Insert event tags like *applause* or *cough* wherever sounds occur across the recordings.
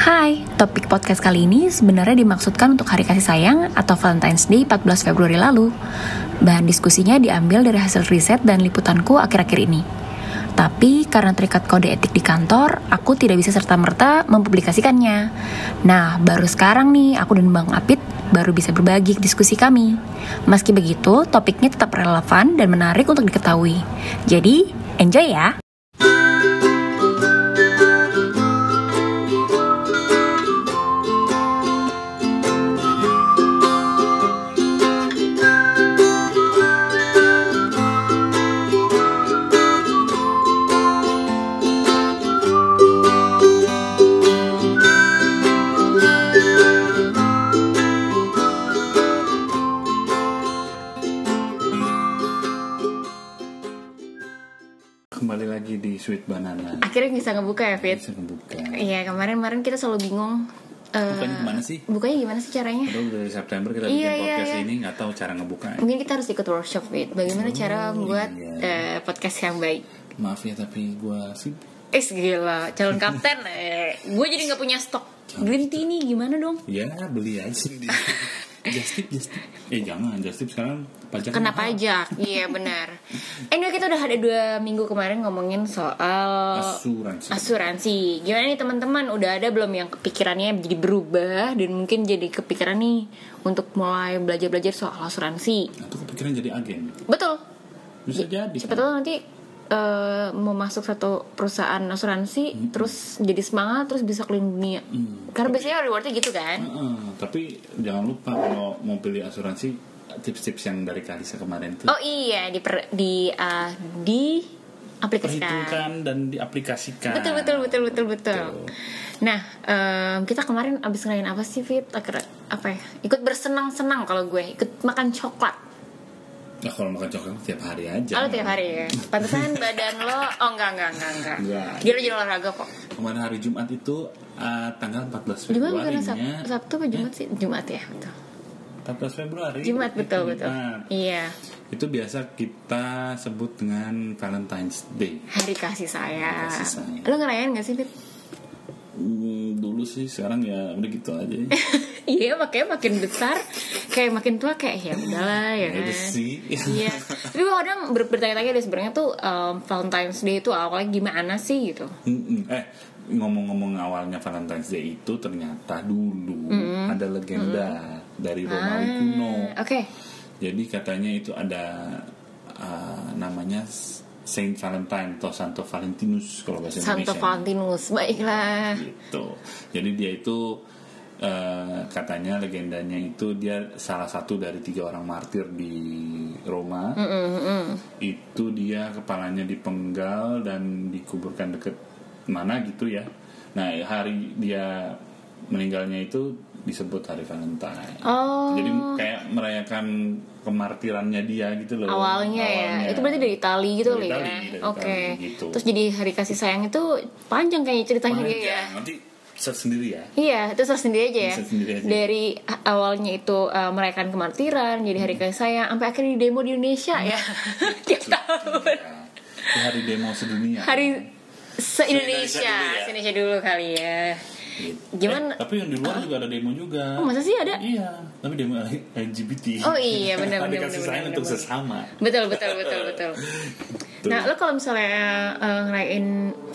Hai, topik podcast kali ini sebenarnya dimaksudkan untuk hari kasih sayang atau Valentine's Day 14 Februari lalu. Bahan diskusinya diambil dari hasil riset dan liputanku akhir-akhir ini. Tapi karena terikat kode etik di kantor, aku tidak bisa serta-merta mempublikasikannya. Nah, baru sekarang nih aku dan Bang Apit baru bisa berbagi diskusi kami. Meski begitu, topiknya tetap relevan dan menarik untuk diketahui. Jadi, enjoy ya! Sweet Banana. Akhirnya bisa ngebuka ya, Fit? Bisa kebuka. Iya, kemarin-kemarin kita selalu bingung. eh, Bukanya gimana sih? Bukanya gimana sih caranya? Aduh dari September kita Iya, bikin iya, podcast iya. ini nggak tahu cara ngebuka. Mungkin kita harus ikut workshop, Fit. Bagaimana cara membuat iya. eh, podcast yang baik? Maaf ya tapi gua sih Eh, gila, calon kapten. eh, gue jadi nggak punya stok green tea nih, gimana dong? ya beli aja sendiri. *laughs* just tip, just tip. Eh jangan, just tip sekarang pajak. Kena mahal. pajak, iya benar. Anyway, kita udah ada dua minggu kemarin ngomongin soal Asuransi. asuransi. Gimana nih teman-teman? Udah ada belum yang kepikirannya jadi berubah dan mungkin jadi kepikiran nih untuk mulai belajar-belajar soal asuransi? Atau kepikiran jadi agen. Betul. Bisa jadi. Siapa kan? tahu nanti eh, mau masuk satu perusahaan asuransi terus jadi semangat terus bisa keliling dunia. Hmm. Karena biasanya rewardnya gitu kan? Heeh, tapi jangan lupa kalau mau pilih asuransi tips-tips yang dari Kalisa kemarin tuh Oh iya di per- di ah, di aplikasikan. dan diaplikasikan. Betul betul betul betul betul. Betul. Nah em, kita kemarin abis ngelain apa sih Fit? Akhirnya apa ya? Ikut bersenang-senang kalau gue ikut makan coklat. Nah kalau makan coklat tiap hari aja. Oh tiap hari ya. Pantesan badan lo oh enggak enggak enggak enggak. Enggak. Rajin olahraga kok. Kemarin hari Jumat itu uh, tanggal 14 Jumat Februari bukan Sab- Sabtu apa Jumat sih? Jumat ya betul. 14 Februari. Jumat betul Itu betul. Jumat. Iya. Itu biasa kita sebut dengan Valentine's Day. Hari kasih sayang. Hari kasih sayang. Lo ngerayain gak sih Fit? Hmm, dulu sih sekarang ya udah gitu aja. *laughs* Iya makanya makin besar kayak makin tua kayak ya udahlah ya Ya kan. *laughs* Iya. Tapi kadang ber- bertanya-tanya deh sebenarnya tuh um, Valentine's Day itu awalnya gimana sih gitu. Mm-mm. Eh ngomong-ngomong awalnya Valentine's Day itu ternyata dulu ada legenda dari Romawi kuno. Ah, Oke. Jadi katanya itu ada uh, namanya Saint Valentine atau Santo Valentinus kalau bahasa Santo Indonesia. Valentinus. Baiklah. gitu. Jadi dia itu eh, katanya legendanya itu dia salah satu dari tiga orang martir di Roma. Itu dia kepalanya dipenggal dan dikuburkan deket mana gitu ya. Nah hari dia meninggalnya itu disebut hari Valentine. Oh. Jadi kayak merayakan kemartirannya dia gitu loh. Awalnya, ya. Itu berarti dari Itali gitu loh ya. Oke. Itali, gitu. Terus jadi hari kasih sayang itu panjang kayaknya ceritanya dia ya. Panjang. Nanti sendiri ya. Iya, itu sendiri aja ya. Sendiri aja. Dari awalnya itu uh, merayakan kemartiran, jadi hari kasih sayang, sampai akhirnya di demo di Indonesia ya. *laughs* Tiap tahun. Ya. Hari demo sedunia. Hari se-Indonesia, Se-Indonesia dulu ya. se-Indonesia dulu kali ya. Gitu. Gimana? Eh, tapi yang di luar juga ada demo juga. Oh, masa sih ada? Iya, tapi demo LGBT. Oh iya, *laughs* benar, Ada benar, kasih sayang untuk benar. sesama. Betul, betul, betul, betul. *laughs* Tuh. Nah, lo kalau misalnya uh, ngerayain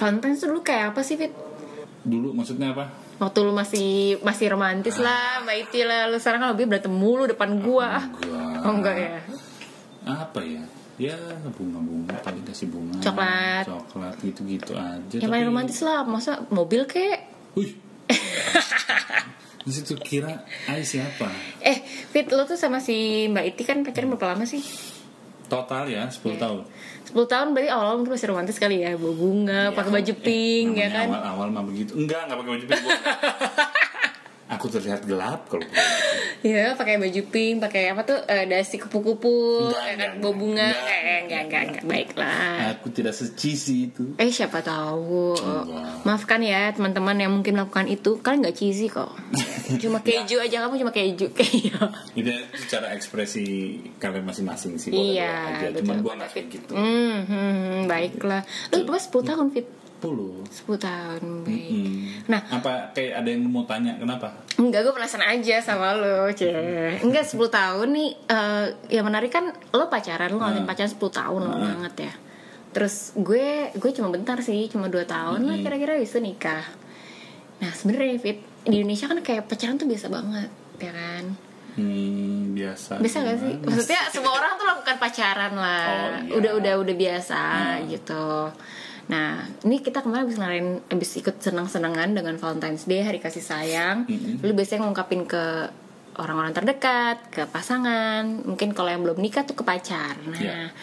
Valentine's tuh dulu kayak apa sih, Fit? Dulu maksudnya apa? Waktu lu masih masih romantis lah, Mbak Iti lah. Lu sekarang kan lebih berantem mulu depan gua. Enggak. Oh enggak ya? Apa ya? Ya bunga-bunga paling kasih bunga. Coklat. Coklat gitu-gitu aja. Yang paling romantis lah, masa mobil kek? Wih. Di situ kira Ai siapa? Eh, Fit, lo tuh sama si Mbak Iti kan pacaran berapa lama sih? Total ya 10 tahun. 10 tahun berarti awal-awal mungkin masih romantis kali ya Bawa bunga, Iya, pakai baju eh, pink ya namanya kan Awal-awal mah begitu. Enggak, enggak pakai baju pink. *laughs* Aku terlihat gelap kalau. Iya, pakai baju pink, pakai apa tuh eh, dasi kupu-kupu, ya kan bawa bunga, enggak, eh, enggak, enggak, enggak, baiklah. Aku tidak secisi itu. Eh siapa tahu. Enggak. Maafkan ya teman-teman yang mungkin melakukan itu. Kalian nggak cheesy kok. *laughs* Cuma keju aja kamu cuma keju. *laughs* Iya. Itu secara ekspresi kalian masing-masing sih. Iya, aja. Cuman gua nggak kayak gitu. Hmm, hmm, hmm, baiklah. Lu berapa 10 tahun fit? 10 tahun baik Hmm. nah Apa kayak ada yang mau tanya kenapa? Enggak, gue penasaran aja sama lo, cie. Enggak, 10 tahun nih, eh yang menarik kan lo pacaran, lo ngalamin Hmm. pacaran 10 tahun, lo Hmm. banget ya. Terus gue, gue cuma bentar sih, cuma 2 tahun lah Hmm. kira-kira bisa nikah. Nah sebenarnya Fit, di Indonesia kan kayak pacaran tuh biasa banget, ya kan? Hmm, biasa. Biasa gak sih? Maksudnya semua orang tuh lakukan pacaran lah. Oh, iya. Udah udah udah biasa Hmm. gitu. Nah, ini kita kemarin habis ngelarin habis ikut senang-senangan dengan Valentine's Day, hari kasih sayang. Mm-mm. Lu biasanya ngungkapin ke orang-orang terdekat, ke pasangan, mungkin kalau yang belum nikah tuh ke pacar. Nah, Iya.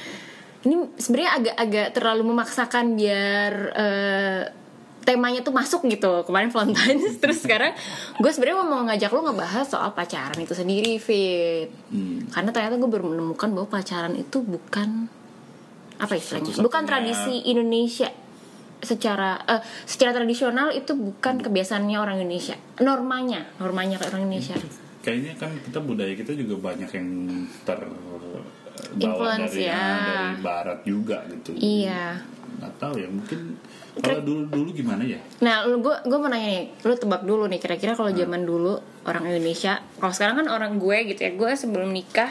ini sebenarnya agak-agak terlalu memaksakan biar eh, temanya tuh masuk gitu kemarin Valentine's *laughs* terus sekarang gue sebenarnya mau ngajak lo ngebahas soal pacaran itu sendiri Fit Hmm. karena ternyata gue baru menemukan bahwa pacaran itu bukan apa istilahnya bukan tradisi Indonesia secara eh, secara tradisional itu bukan kebiasaannya orang Indonesia normanya normanya kayak orang Indonesia Kayaknya kan kita budaya kita juga banyak yang ter bawa Influence, dari ya. dari barat juga gitu. iya Nggak tahu ya mungkin kalau dulu dulu gimana ya? Nah, lu gue gue mau nanya nih, lu tebak dulu nih kira-kira Hmm. kalau zaman dulu orang Indonesia, kalau sekarang kan orang gue gitu ya, gue sebelum nikah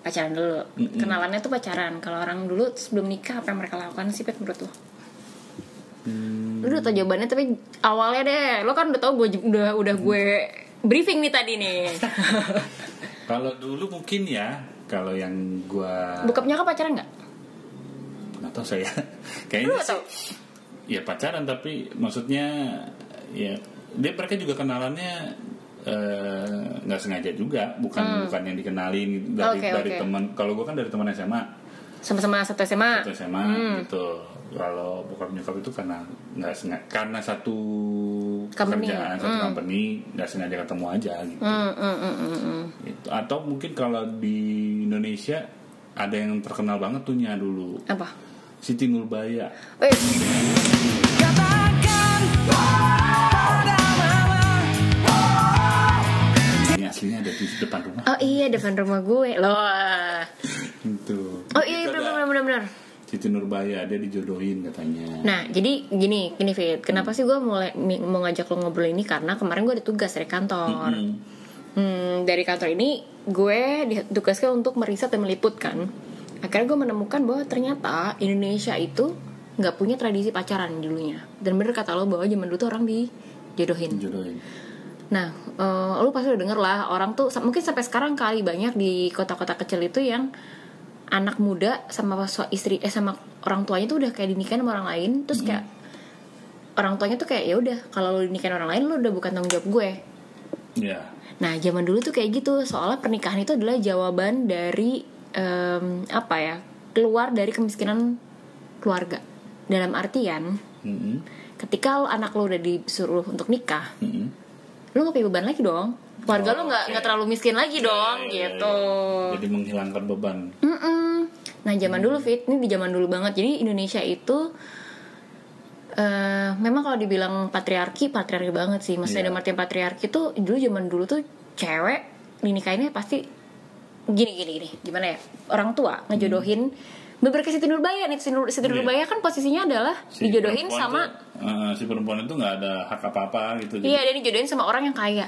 pacaran dulu, Mm-mm. kenalannya tuh pacaran. Kalau orang dulu sebelum nikah apa yang mereka lakukan sih, Pet, menurut lu? Hmm, Lu udah tau jawabannya tapi awalnya deh, lu kan udah tau gue udah udah gue briefing nih tadi nih. *laughs* kalau dulu mungkin ya kalau yang gua Bokapnya kan pacaran nggak? nggak tahu saya *laughs* Lu kayaknya tau? sih ya pacaran tapi maksudnya ya dia mereka juga kenalannya eh, nggak sengaja juga bukan bukan yang dikenalin dari Hmm. Oke, dari oke. teman kalau gue kan dari teman SMA Sama-sama satu SMA. satu SMA Hmm. gitu kalau bokap nyokap itu karena nggak sengaja karena satu Company. pekerjaan satu company nggak sengaja ketemu aja gitu. Hmm, hmm, hmm, hmm, hmm. Gitu. atau mungkin kalau di Indonesia ada yang terkenal banget tuh nya dulu Apa? Siti Nurbaya ada di depan rumah oh iya depan rumah gue loh. itu Oh iya, iya ada benar benar benar. Siti Nurbaya dia dijodohin katanya Nah, jadi gini, gini Fit, kenapa sih gue mulai mau ngajak lo ngobrol ini karena kemarin gue ada tugas dari kantor. Mm-mm. Hmm, dari kantor ini gue ditugaskan untuk meriset dan meliput kan. Akhirnya gue menemukan bahwa ternyata Indonesia itu nggak punya tradisi pacaran dulunya. Dan bener kata lo bahwa zaman dulu tuh orang dijodohin. dijodohin Nah, eh, lo pasti udah denger lah orang tuh mungkin sampai sekarang kali banyak di kota-kota kecil itu yang anak muda sama istri eh sama orang tuanya tuh udah kayak dinikahin sama orang lain, terus kayak orang tuanya tuh kayak ya udah kalau lo dinikahin orang lain lo udah bukan tanggung jawab gue. ya Nah, zaman dulu tuh kayak gitu, soalnya pernikahan itu adalah jawaban dari em, apa ya? keluar dari kemiskinan keluarga. Dalam artian, Mm-mm. ketika lo, anak lo udah disuruh untuk nikah, Mm-mm. Lu gak punya beban lagi dong keluarga Oh, lu nggak oke. nggak terlalu miskin lagi dong Ya, ya, ya, gitu ya. jadi menghilangkan beban Mm-mm. nah zaman dulu fit ini di zaman dulu banget jadi Indonesia itu eh memang kalau dibilang patriarki patriarki banget sih maksudnya Iya. dalam artian patriarki tuh dulu zaman dulu tuh cewek dinikahinnya pasti gini gini gini gimana ya orang tua ngejodohin beberapa Siti Nurbaya nih Siti, Nur, Siti Hmm. Iya. Nurbaya kan posisinya adalah Si dijodohin sama tuh, eh, si perempuan itu nggak ada hak apa apa gitu iya dia dijodohin sama orang yang kaya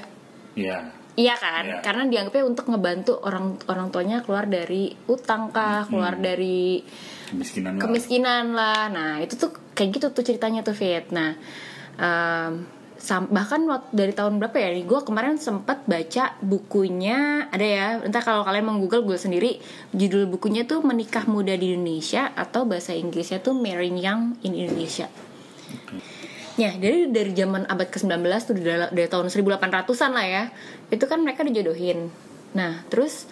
iya Iya kan, Iya. karena dianggapnya untuk ngebantu orang orang tuanya keluar dari utang kah, keluar dari kemiskinan lah. kemiskinan lah. Nah itu tuh kayak gitu tuh ceritanya tuh Fit. Nah sam- bahkan waktu dari tahun berapa ya? Gue kemarin sempat baca bukunya ada ya. Entah kalau kalian mau google gue sendiri, judul bukunya tuh menikah muda di Indonesia atau bahasa Inggrisnya tuh Marrying Young in Indonesia. Ya, dari dari zaman abad ke-19 tuh dari, dari tahun 1800-an lah ya. Itu kan mereka dijodohin. Nah, terus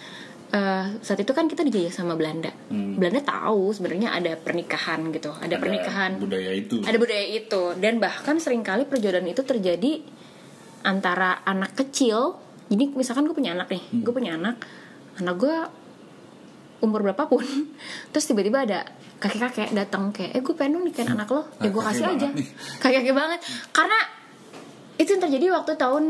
eh, saat itu kan kita dijajah sama Belanda. Hmm. Belanda tahu sebenarnya ada pernikahan gitu, ada, pernikahan, budaya itu ada budaya itu dan bahkan sering kali perjodohan itu terjadi antara anak kecil. Jadi misalkan gue punya anak nih, Hmm. gue punya anak, anak gue umur berapapun, *laughs* terus tiba-tiba ada kakek-kakek datang kayak, eh gue pengen dong nikahin anak lo, ya gue kasih aja, nih. *laughs* kakek-kakek banget, karena itu yang terjadi waktu tahun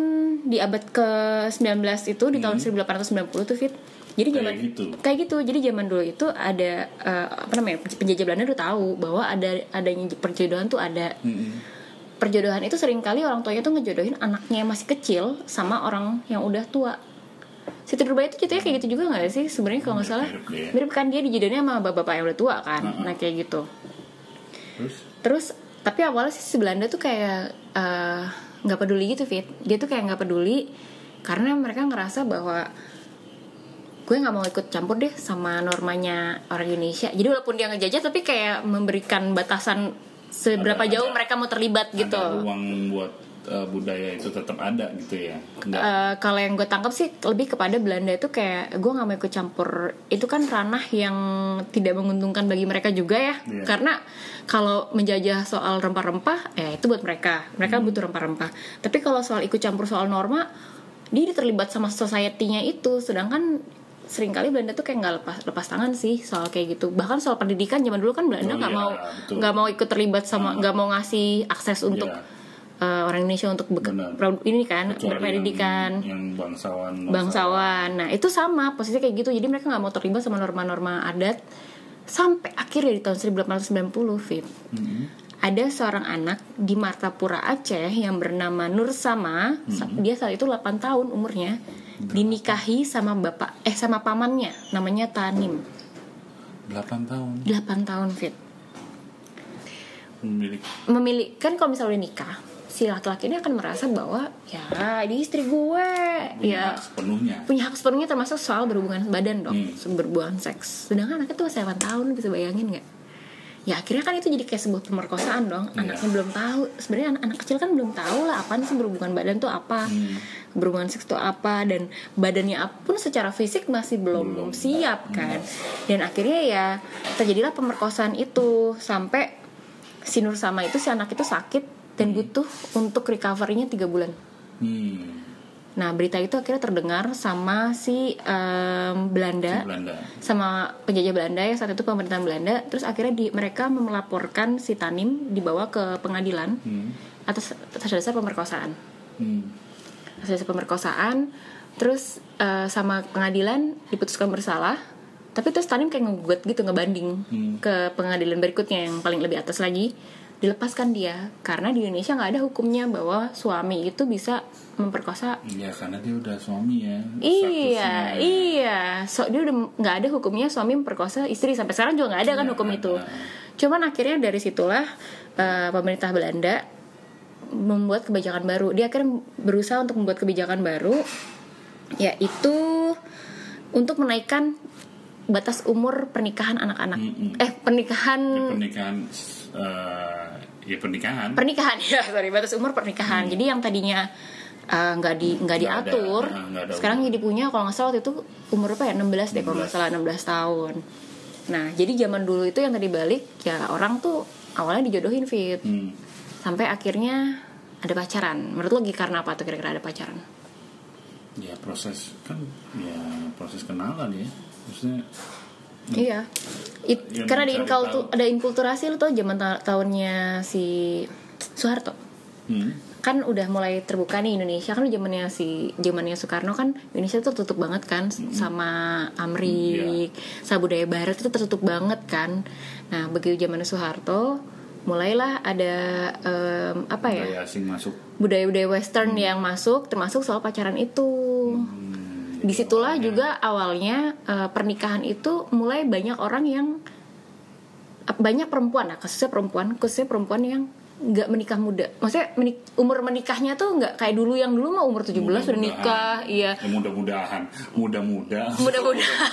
di abad ke 19 itu di tahun Hmm. 1890 tuh fit Jadi Kayak zaman gitu. kayak gitu. Jadi zaman dulu itu ada eh, apa namanya penjajah Belanda udah tahu bahwa ada adanya perjodohan tuh ada. Mm-mm. Perjodohan itu sering kali orang tuanya tuh ngejodohin anaknya yang masih kecil sama orang yang udah tua. Siti Nurbaya itu ceritanya kayak gitu juga nggak sih sebenarnya kalau nggak salah mirip kan dia dijodohinnya sama bapak-bapak yang udah tua kan Heeh. nah kayak gitu Terus terus tapi awalnya sih si Belanda tuh kayak eh, nggak peduli gitu fit dia tuh kayak nggak peduli karena mereka ngerasa bahwa gue nggak mau ikut campur deh sama normanya orang Indonesia. Jadi walaupun dia ngejajah tapi kayak memberikan batasan seberapa Ada- jauh ada- mereka mau terlibat gitu. ada ruang buat eh, budaya itu tetap ada gitu ya. Enggak. Eh, kalau yang gue tangkap sih lebih kepada Belanda itu kayak gue nggak mau ikut campur. Itu kan ranah yang tidak menguntungkan bagi mereka juga ya. Iya. karena kalau menjajah soal rempah-rempah ya itu buat mereka. Mereka butuh rempah-rempah. Tapi kalau soal ikut campur soal norma dia terlibat sama society-nya itu. Sedangkan sering kali Belanda tuh kayak nggak lepas lepas tangan sih soal kayak gitu bahkan soal pendidikan zaman dulu kan Belanda Oh, nggak iya, mau nggak mau ikut terlibat sama nggak mau ngasih akses untuk Iya. eh, orang Indonesia untuk beke- ini kan Kecuali berpendidikan yang, yang bangsawan bangsawan. Nah itu sama posisi kayak gitu. Jadi mereka nggak mau terlibat sama norma-norma adat sampai akhirnya di tahun 1890, Fit. Mm-mm. Ada seorang anak di Martapura Aceh yang bernama Nur Sama. Sa- Dia saat itu 8 tahun umurnya. Dinikahi sama bapak eh sama pamannya namanya Tanim. 8 tahun 8 tahun, Fit. memiliki Memilih kan kalau misalnya udah nikah, si laki-laki ini akan merasa bahwa ya ini istri gue, punya ya hak sepenuhnya. punya hak sepenuhnya termasuk soal berhubungan badan dong Hmm. berhubungan seks sedangkan anaknya tuh masih 8 tahun bisa bayangin nggak ya akhirnya kan itu jadi kayak sebuah pemerkosaan dong Iya. anaknya belum tahu sebenarnya anak, anak kecil kan belum tahu lah apaan sih berhubungan badan tuh apa Hmm. berhubungan seks tuh apa dan badannya pun secara fisik masih belum, Belum. siap kan dan akhirnya ya terjadilah pemerkosaan itu sampai si Nur sama itu si anak itu sakit dan butuh untuk recovery-nya tiga bulan Hmm. Nah berita itu akhirnya terdengar sama si em, Belanda, Belanda. sama penjajah Belanda yang saat itu pemerintahan Belanda. Terus akhirnya di, mereka melaporkan si Tanim dibawa ke pengadilan Hmm. atas atas dasar pemerkosaan. Hmm. Atas dasar pemerkosaan. Terus eh, sama pengadilan diputuskan bersalah. Tapi terus Tanim kayak ngegugat gitu ngebanding Hmm. ke pengadilan berikutnya yang paling lebih atas lagi dilepaskan dia karena di Indonesia nggak ada hukumnya bahwa suami itu bisa memperkosa Iya karena dia udah suami ya. Iya, statusnya. iya. So dia udah nggak ada hukumnya suami memperkosa istri sampai sekarang juga nggak ada kan Nggak hukum ada. itu. Cuman akhirnya dari situlah eh, pemerintah Belanda membuat kebijakan baru. Dia akhirnya berusaha untuk membuat kebijakan baru, yaitu untuk menaikkan batas umur pernikahan anak-anak. Mm-mm. Eh pernikahan Ya, pernikahan eh, ya pernikahan. pernikahan *laughs* ya sorry batas umur pernikahan jadi yang tadinya uh, nggak di nggak Hmm. Ada, diatur ah, nggak ada sekarang jadi punya kalau nggak salah waktu itu umur apa ya 16 deh kalau nggak 16. salah 16 tahun nah jadi zaman dulu itu yang tadi balik ya orang tuh awalnya dijodohin fit Hmm. sampai akhirnya ada pacaran menurut lo karena apa tuh kira-kira ada pacaran Ya proses kan ya proses kenalan ya. Maksudnya iya It- Yang karena ada inkultu, ada inkulturasi lo tau zaman ta- tahunnya si Soeharto hmm. kan udah mulai terbuka nih Indonesia kan zamannya si zamannya Soekarno kan Indonesia tuh tutup banget kan sama Amrik, sama budaya Barat itu tertutup banget kan. Nah begitu zamannya Soeharto mulailah ada em, apa ya budaya asing masuk. budaya-budaya Western yang masuk termasuk soal pacaran itu. Hmm, Di situlah juga awalnya eh, pernikahan itu mulai banyak orang yang banyak perempuan, nah kasusnya perempuan, khususnya perempuan yang nggak menikah muda. Maksudnya menik- umur menikahnya tuh nggak kayak dulu yang dulu mah umur 17 udah Mudah-mudahan. nikah, iya. Ya, mudah-mudahan, mudah-mudah. Mudah-mudahan.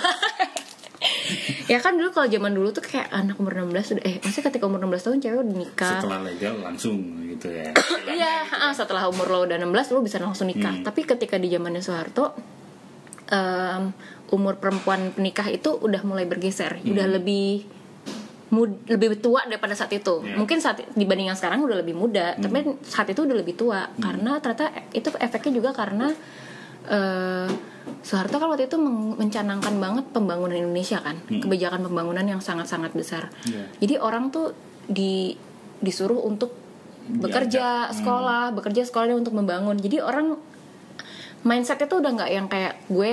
*laughs* ya kan dulu kalau zaman dulu tuh kayak anak umur 16 udah eh maksudnya ketika umur 16 tahun cewek udah nikah. Setelah legal langsung gitu ya. Iya, ah, setelah umur lo udah 16 lo bisa langsung nikah. Hmm. Tapi ketika di zamannya Soeharto em, umur perempuan penikah itu udah mulai bergeser, Hmm. udah lebih mud- lebih tua daripada saat itu. Iya. Mungkin saat dibanding yang sekarang udah lebih muda, Hmm. tapi saat itu udah lebih tua karena ternyata itu efeknya juga karena eh, Soeharto kan waktu itu mencanangkan banget pembangunan Indonesia kan, Hmm. kebijakan pembangunan yang sangat-sangat besar. Iya. Jadi orang tuh di disuruh untuk bekerja Diajak. sekolah bekerja sekolah dan untuk membangun jadi orang mindsetnya tuh udah nggak yang kayak gue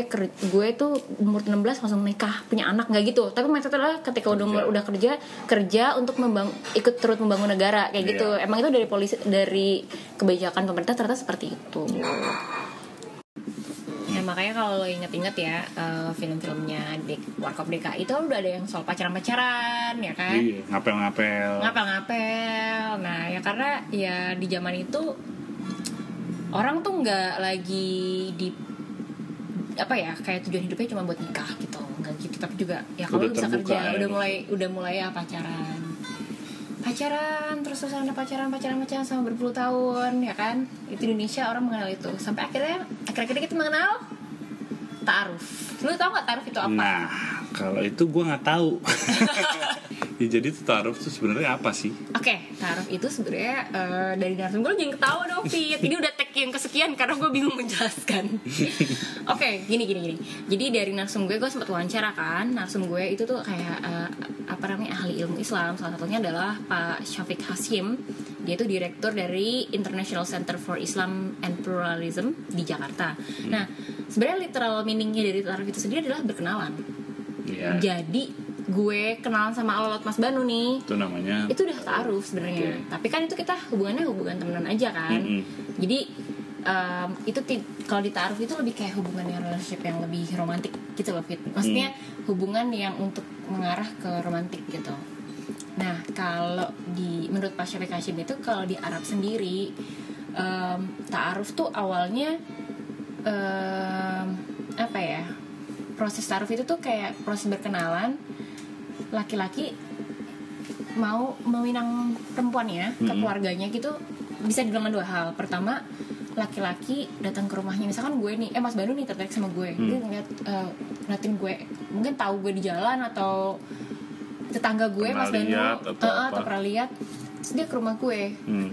gue tuh umur 16 langsung nikah punya anak nggak gitu. Tapi mindsetnya adalah ketika udah umur- udah kerja kerja untuk membang ikut turut membangun negara kayak Iya. gitu emang itu dari polisi dari kebijakan pemerintah ternyata seperti itu. Ya makanya kalau lo inget-inget ya eh, film-filmnya di Warkop DKI itu udah ada yang soal pacaran-pacaran ya kan? Iya, ngapel-ngapel. ngapel-ngapel. Nah ya karena ya di zaman itu orang tuh nggak lagi di apa ya kayak tujuan hidupnya cuma buat nikah gitu nggak gitu. Tapi juga ya kalau bisa kerja ya. udah mulai udah mulai ya pacaran. Pacaran terus terusan ada pacaran pacaran pacaran sama berpuluh tahun ya kan? Itu di Indonesia orang mengenal itu. Sampai akhirnya akhir-akhirnya kita mengenal taaruf. Lu tau nggak taaruf itu apa? Nah, kalau itu gue nggak tahu. *laughs* ya, jadi itu taruh tuh sebenarnya apa sih? Oke, taruh itu sebenarnya eh, dari narsum gue jangan ketawa dong, Fit. Ini udah tag yang kesekian karena gue bingung menjelaskan. *laughs* Oke, gini gini gini. Jadi dari narsum gue gue sempat wawancara kan. Narsum gue itu tuh kayak eh, apa namanya ahli ilmu Islam. Salah satunya adalah Pak Syafiq Hasim. Dia itu direktur dari International Center for Islam and Pluralism di Jakarta. Nah, sebenarnya literal meaningnya dari taruh itu sendiri adalah berkenalan. Ya, Jadi gue kenalan sama Alot Mas Banu nih itu namanya. itu udah taruh sebenarnya Oke. tapi kan itu kita hubungannya hubungan temenan aja kan Mm-mm. jadi em, itu kalau ditaruh itu lebih kayak hubungan yang relationship yang lebih romantis gitu loh Fit maksudnya hubungan yang untuk mengarah ke romantik gitu nah kalau di menurut Pak Syafiq Hashim itu kalau di Arab sendiri em, ta'aruf tuh awalnya em, apa ya proses taruh itu tuh kayak proses berkenalan laki-laki mau meminang perempuannya ke Mm-mm. keluarganya gitu bisa dibilang dua hal pertama laki-laki datang ke rumahnya misalkan gue nih eh Mas Banu nih tertarik sama gue Hmm. dia ngeliat eh, ngeliatin gue mungkin tahu gue di jalan atau tetangga gue Pernah Mas Banu lihat atau eh, eh, apa. pernah lihat terus dia ke rumah gue Hmm.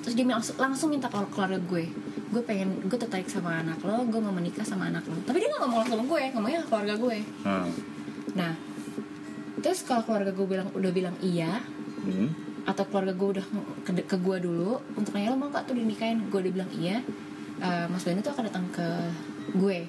terus dia langsung, langsung minta ke keluarga gue gue pengen gue tertarik sama anak lo gue mau menikah sama anak lo tapi dia nggak ngomong langsung ke gue ngomongnya ke keluarga gue Ah. nah terus kalau keluarga gue bilang udah bilang iya Hmm. atau keluarga gue udah ke, ke gue dulu untuk nanya lo mau gak tuh dinikahin gue udah bilang iya eh, Mas Bani tuh akan datang ke gue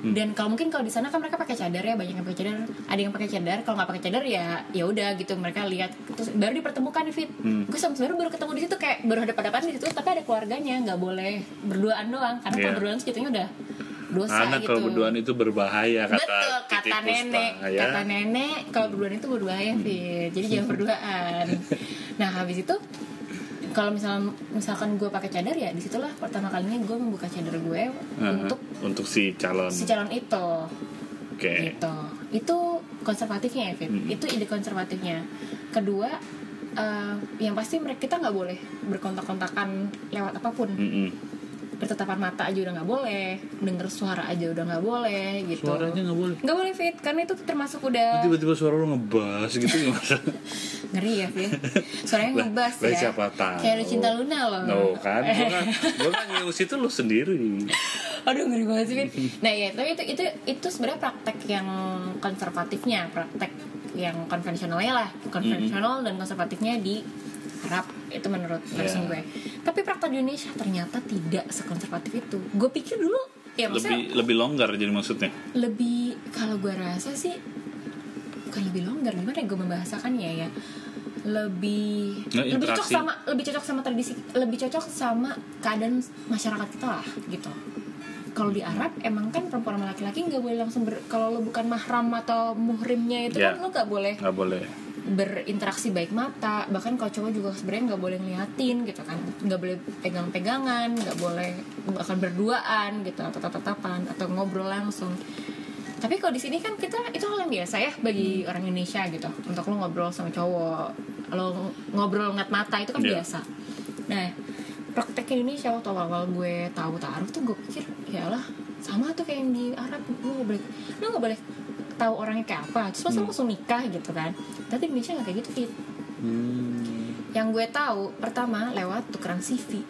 Hmm. dan kalau mungkin kalau di sana kan mereka pakai cadar ya banyak yang pakai cadar ada yang pakai cadar kalau nggak pakai cadar ya ya udah gitu mereka lihat terus baru dipertemukan fit Hmm. gue sama baru baru ketemu di situ kayak baru ada hadapan di situ tapi ada keluarganya nggak boleh berduaan doang karena kalau Iya. berduaan sebetulnya udah dosa Karena gitu kalau berduaan itu berbahaya kata Betul, kata nenek. Pak, ya. Kata nenek, kalau berduaan itu berbahaya, Fit. Jadi jangan berduaan. Nah, habis itu kalau misalkan misalkan gue pakai cadar ya di situlah pertama kalinya gue membuka cadar gue Ah, untuk untuk si calon. si calon itu Oke. gitu itu konservatifnya ya Fit Mm-mm. itu ide konservatifnya kedua eh, yang pasti mereka kita nggak boleh berkontak-kontakan lewat apa pun Mm-mm. Bertatapan mata aja udah nggak boleh denger suara aja udah nggak boleh gitu. Suaranya nggak boleh. nggak boleh fit karena itu termasuk udah Tiba-tiba suara lu ngebas gitu *laughs* ngeri ya fit. Suaranya ngebas ya. siapa tahu. kayak lu cinta Luna loh. No kan, gua kan, *laughs* gua kan itu lu sendiri. aduh ngeri banget sih fit. Nah ya tapi itu itu itu sebenarnya praktek yang konservatifnya praktek yang konvensionalnya lah. Konvensional dan konservatifnya di Arab itu menurut versi Yeah. gue. Tapi praktek di Indonesia ternyata tidak sekonservatif itu. Gue pikir dulu ya maksudnya Lebih lebih longgar jadi maksudnya. lebih kalau gue rasa sih bukan lebih longgar gimana ya gue membahasakannya ya? Lebih Nggak, lebih cocok sama lebih cocok sama tradisi lebih cocok sama keadaan masyarakat kita lah gitu kalau di Arab emang kan perempuan sama laki-laki nggak boleh langsung ber, kalau lo bukan mahram atau muhrimnya itu Ya. kan lo nggak boleh Nggak boleh. berinteraksi baik mata bahkan kalau cowok juga sebenarnya nggak boleh ngeliatin gitu kan nggak boleh pegang-pegangan nggak boleh bahkan berduaan gitu atau tatap-tatapan atau ngobrol langsung tapi kalau di sini kan kita itu hal yang biasa ya bagi orang Indonesia gitu untuk lo ngobrol sama cowok lo ngobrol ngat mata itu kan Iya. biasa nah praktek Indonesia waktu awal gue tahu taruh tuh gue pikir ya lah sama tuh kayak yang di Arab lo nggak boleh lo nggak boleh tahu orangnya kayak apa terus masa Hmm. langsung nikah gitu kan tapi Indonesia nggak kayak gitu Fit. Hmm. yang gue tahu pertama lewat tukeran CV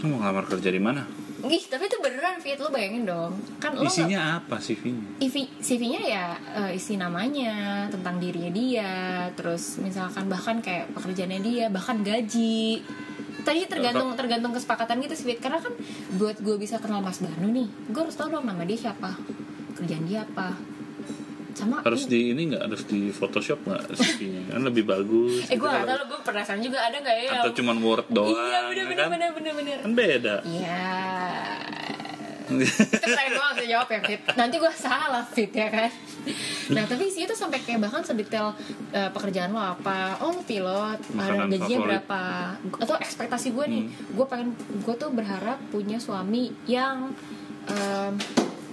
Lu mau ngelamar kerja di mana? Ih, tapi itu beneran Fit, lo bayangin dong Kan lo nggak- Isinya apa CV-nya? CV, CV-nya ya eh, isi namanya, tentang dirinya dia, terus misalkan bahkan kayak pekerjaannya dia, bahkan gaji, tadi tergantung tergantung kesepakatan gitu sih Fit. karena kan buat gue bisa kenal Mas Banu nih gue harus tahu dong nama dia siapa kerjaan dia apa sama harus di ini nggak? Harus di Photoshop nggak CV-nya kan lebih bagus eh gitu gue gak kalau- tau gue penasaran juga ada gak ya atau cuman Word doang iya bener ya bener kan? bener bener bener. Kan beda. Iya. *laughs* Itu pertanyaan gue bisa jawab ya Fit. Nanti gue salah Fit ya kan? Nah tapi sih itu sampai kayak bahkan sedetail eh, pekerjaan lo apa? Oh lo pilot ada Makanan gajinya favorit. berapa? Atau ekspektasi gue nih gue pengen gue tuh berharap punya suami yang em,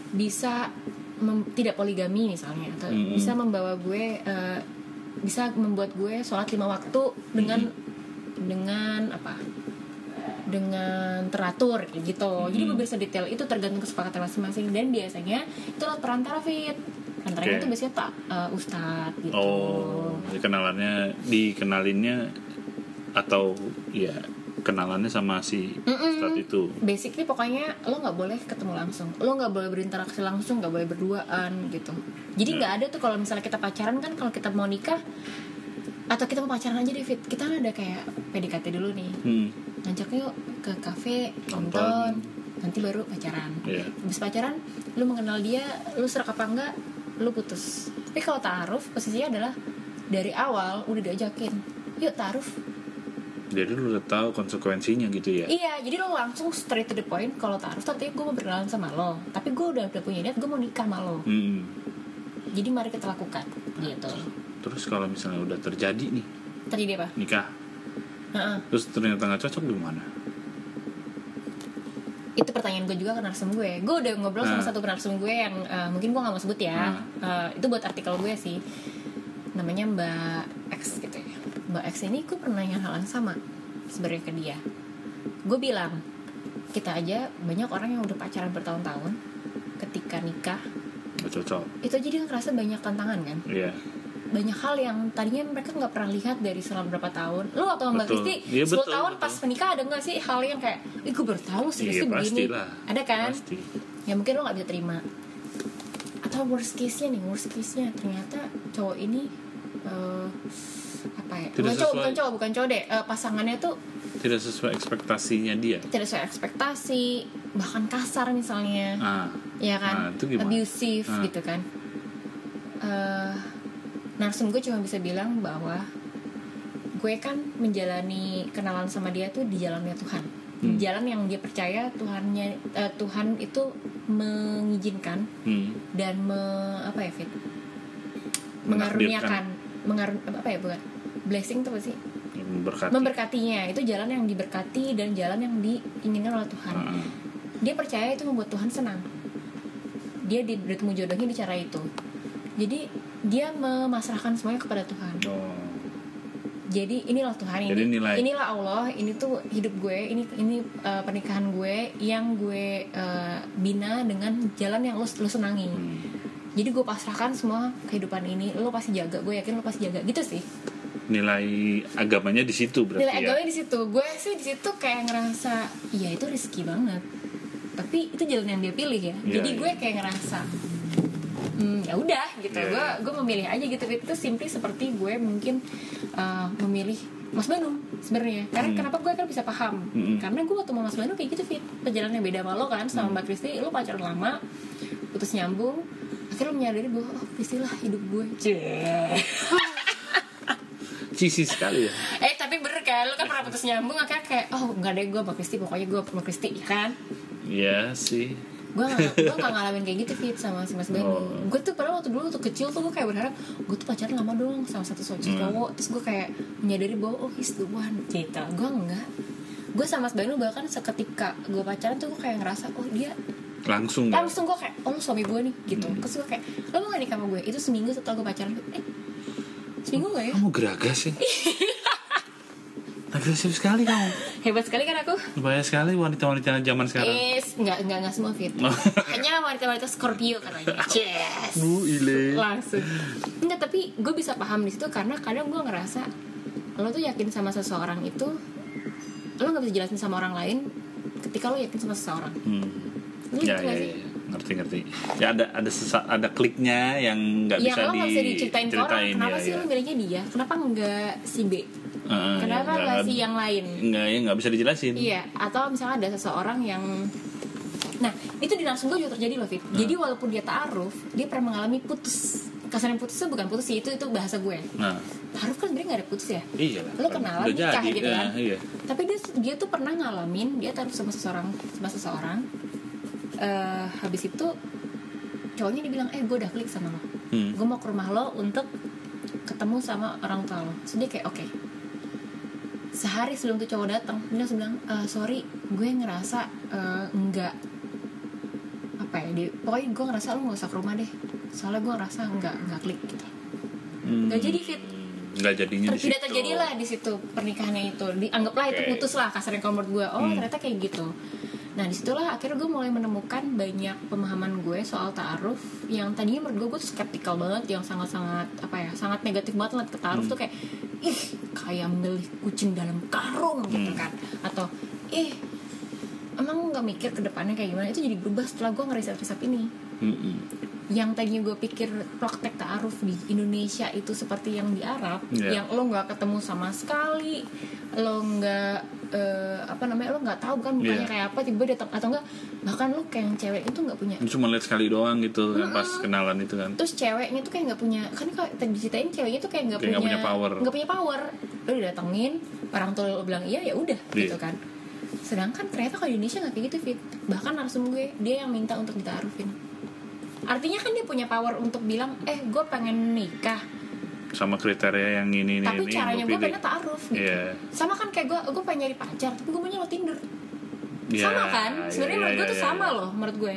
bisa mem- tidak poligami misalnya atau Mm-mm. bisa membawa gue eh, bisa membuat gue sholat lima waktu dengan dengan apa dengan teratur kayak gitu jadi Hmm. beberapa detail itu tergantung kesepakatan masing-masing dan biasanya itu lewat perantara fit perantaranya Oke. itu biasanya tak uh, ustadz gitu oh kenalannya dikenalinnya atau ya kenalannya sama si Ustadz itu. Basically pokoknya lo nggak boleh ketemu langsung. Lo nggak boleh berinteraksi langsung nggak boleh berduaan gitu. Jadi Ya. nggak ada tuh kalau misalnya kita pacaran kan kalau kita mau nikah atau kita mau pacaran aja fit. Kita kan ada kayak PDKT dulu nih. Hmm. ngajak yuk ke kafe Nonton. nonton. Nanti baru pacaran. Iya. habis pacaran lu mengenal dia lu serak apa enggak lu putus. Tapi kalau taaruf posisinya adalah dari awal udah diajakin yuk taaruf jadi lu udah tahu konsekuensinya gitu ya? Iya jadi lo langsung straight to the point kalau taaruf tapi gue mau berkenalan sama lo. Tapi gue udah udah punya niat gue mau nikah sama lo. Hmm. jadi mari kita lakukan gitu. Terus kalau misalnya udah terjadi nih? Terjadi apa? Nikah. Heeh. terus ternyata nggak cocok gimana itu pertanyaan gue juga ke narsum gue. Gue udah ngobrol sama Nah. satu narsum gue yang eh, mungkin gue gak mau sebut ya. Eh, itu buat artikel gue sih. Namanya Mbak X gitu Mbak X ini gue pernah nanya hal yang sama sebenarnya ke dia. Gue bilang kita aja banyak orang yang udah pacaran bertahun-tahun ketika nikah cocok. itu jadi ngerasa banyak tantangan kan? Iya. Banyak hal yang tadinya mereka nggak pernah lihat dari selama berapa tahun. Lu atau mbak. Kristi Iya, 10 betul, tahun betul. pas menikah ada nggak sih hal yang kayak ih gue baru tahu serius iya begini pastilah. Ada kan? Pasti. Ya mungkin lo nggak bisa terima. Atau worst case nya nih worst case nya ternyata cowok ini eh, apa ya? Tidak bukan cowok sesuai. bukan cowok bukan cowok deh. Eh, pasangannya tuh tidak sesuai ekspektasinya dia. Tidak sesuai ekspektasi bahkan kasar misalnya. Ah. Ya kan? Itu gimana? abusive Ah. gitu kan. Eh, narsum gue cuma bisa bilang bahwa gue kan menjalani kenalan sama dia tuh di jalannya Tuhan. Hmm. jalan yang dia percaya Tuhannya eh, Tuhan itu mengizinkan hmm. dan me, apa ya fit? Mengaruniakan. Mengarun apa ya bukan blessing tuh apa sih? Berkati memberkatinya. Itu jalan yang diberkati dan jalan yang diinginkan oleh Tuhan. Ah, dia percaya itu membuat Tuhan senang. Dia di- bertemu jodohnya di cara itu. Jadi dia memasrahkan semuanya kepada Tuhan. Oh. jadi inilah Tuhan. Ini Jadi nilai. inilah Allah. Ini tuh hidup gue. Ini ini uh, pernikahan gue yang gue uh, bina dengan jalan yang lo lo senangi. Hmm. jadi gue pasrahkan semua kehidupan ini. Lo pasti jaga. Gue yakin lo pasti jaga. Gitu sih nilai agamanya di situ berarti nilai ya? agamanya di situ. Gue sih di situ kayak ngerasa iya itu rezeki banget. Tapi itu jalan yang dia pilih ya. Iya, jadi gue iya. kayak ngerasa hmm, ya udah gitu. Iya, gue iya. gue memilih aja gitu. Itu simply seperti gue mungkin uh, memilih Mas Banu sebenarnya. Karena Hmm. kenapa gue kan bisa paham? Hmm. karena gue ketemu Mas Banu kayak gitu fit. Perjalanannya beda sama lo kan sama Mbak Kristi. Lo pacaran lama putus nyambung akhirnya lo menyadari bahwa oh Kristi lah hidup gue *laughs* Cheesy sekali ya. Eh tapi bener kan, lu kan pernah putus nyambung akhirnya kayak Oh enggak deh gue sama Kristi, pokoknya gue sama Kristi ya kan? Iya sih. Gue gak, gue gak ngalamin kayak gitu Fit sama si Mas Banu Oh. Gue tuh padahal waktu dulu waktu kecil tuh gue kayak berharap Gue tuh pacaran lama dong sama satu Hmm. cowok Terus gue kayak menyadari bahwa oh he's the one gitu Gue enggak Gue sama Mas Banu bahkan seketika gue pacaran tuh gue kayak ngerasa Oh dia langsung ya langsung gue kayak oh suami gue nih gitu. Hmm. Terus gue kayak lo mau gak nikah sama gue Itu seminggu setelah gue pacaran Eh seminggu gak ya? kamu geragas sih agresif sekali kamu Hebat sekali kan aku banyak sekali wanita-wanita zaman sekarang Eh, nggak nggak nggak semua fit. Oh. Hanya wanita-wanita Scorpio katanya. *laughs* Yes. Bu ile Langsung. Enggak, tapi gue bisa paham di situ karena kadang gue ngerasa lo tuh yakin sama seseorang itu lo nggak bisa jelasin sama orang lain ketika lo yakin sama seseorang. hmm. Lu ya gitu ya, ya ngerti ngerti ya ada ada sesa, ada kliknya yang nggak Yang bisa nggak bisa diceritain ke orang. Kenapa ya, sih ya. lo milihnya dia? Kenapa nggak si B? Ah, kenapa ya, nggak sih yang lain nggak ya nggak bisa dijelasin Iya, atau misalnya ada seseorang yang Nah, itu di langsung gue juga terjadi loh, Fit. Jadi walaupun dia ta'aruf, dia pernah mengalami putus. Kasarnya putus itu bukan putus sih, itu itu bahasa gue. nah Ta'aruf kan sebenarnya gak ada putus ya. iya Lo kenalan, Udah nikah jadi, gitu kan. ya, iya Tapi dia dia tuh pernah ngalamin dia ta'aruf sama seseorang, sama seseorang. Eh, habis itu cowoknya dibilang, "Eh, gue udah klik sama lo. Hmm. Gue mau ke rumah lo untuk ketemu sama orang tua lo." So dia kayak, "Oke." Sehari sebelum tuh cowok datang, dia langsung bilang, "Eh, "Sorry, gue ngerasa eh, nggak apa ya, di, pokoknya gue ngerasa lo gak usah ke rumah deh soalnya gue ngerasa nggak nggak klik gitu Hmm. Nggak jadi, Fit. nggak jadinya di tidak situ. terjadi lah di situ pernikahannya itu dianggaplah itu Oke. putus lah kasarnya kalau menurut gue oh Hmm. ternyata kayak gitu nah di situlah akhirnya gue mulai menemukan banyak pemahaman gue soal taaruf yang tadinya menurut gue gue skeptikal banget yang sangat sangat apa ya sangat negatif banget ngeliat ke taaruf Hmm. tuh kayak ih kayak milih kucing dalam karung gitu Hmm. kan atau ih emang nggak mikir ke depannya kayak gimana itu jadi berubah setelah gue ngeriset-riset ini Mm-mm. Yang tadinya gue pikir praktek ta'aruf di Indonesia itu seperti yang di Arab Iya. yang lo nggak ketemu sama sekali lo nggak eh, apa namanya lo nggak tahu kan mukanya Iya. kayak apa tiba datang atau enggak bahkan lo kayak yang cewek itu nggak punya cuma lihat sekali doang gitu kan pas kenalan itu kan terus ceweknya tuh kayak nggak punya kan kalau tadi ceweknya tuh kayak nggak punya punya power. nggak punya power lo didatengin orang tua lo bilang iya ya udah Iya. gitu kan sedangkan ternyata kalau di Indonesia nggak kayak gitu fit bahkan narsum gue dia yang minta untuk ditaarufin artinya kan dia punya power untuk bilang eh gue pengen nikah. Sama kriteria yang ini ini tapi ini caranya gue pengen taaruf gitu. Iya. sama kan kayak gue gue pengen nyari pacar tapi gue punya lo tinder. Iya, sama kan? sebenarnya iya, menurut gue iya, tuh iya, sama iya. loh menurut gue.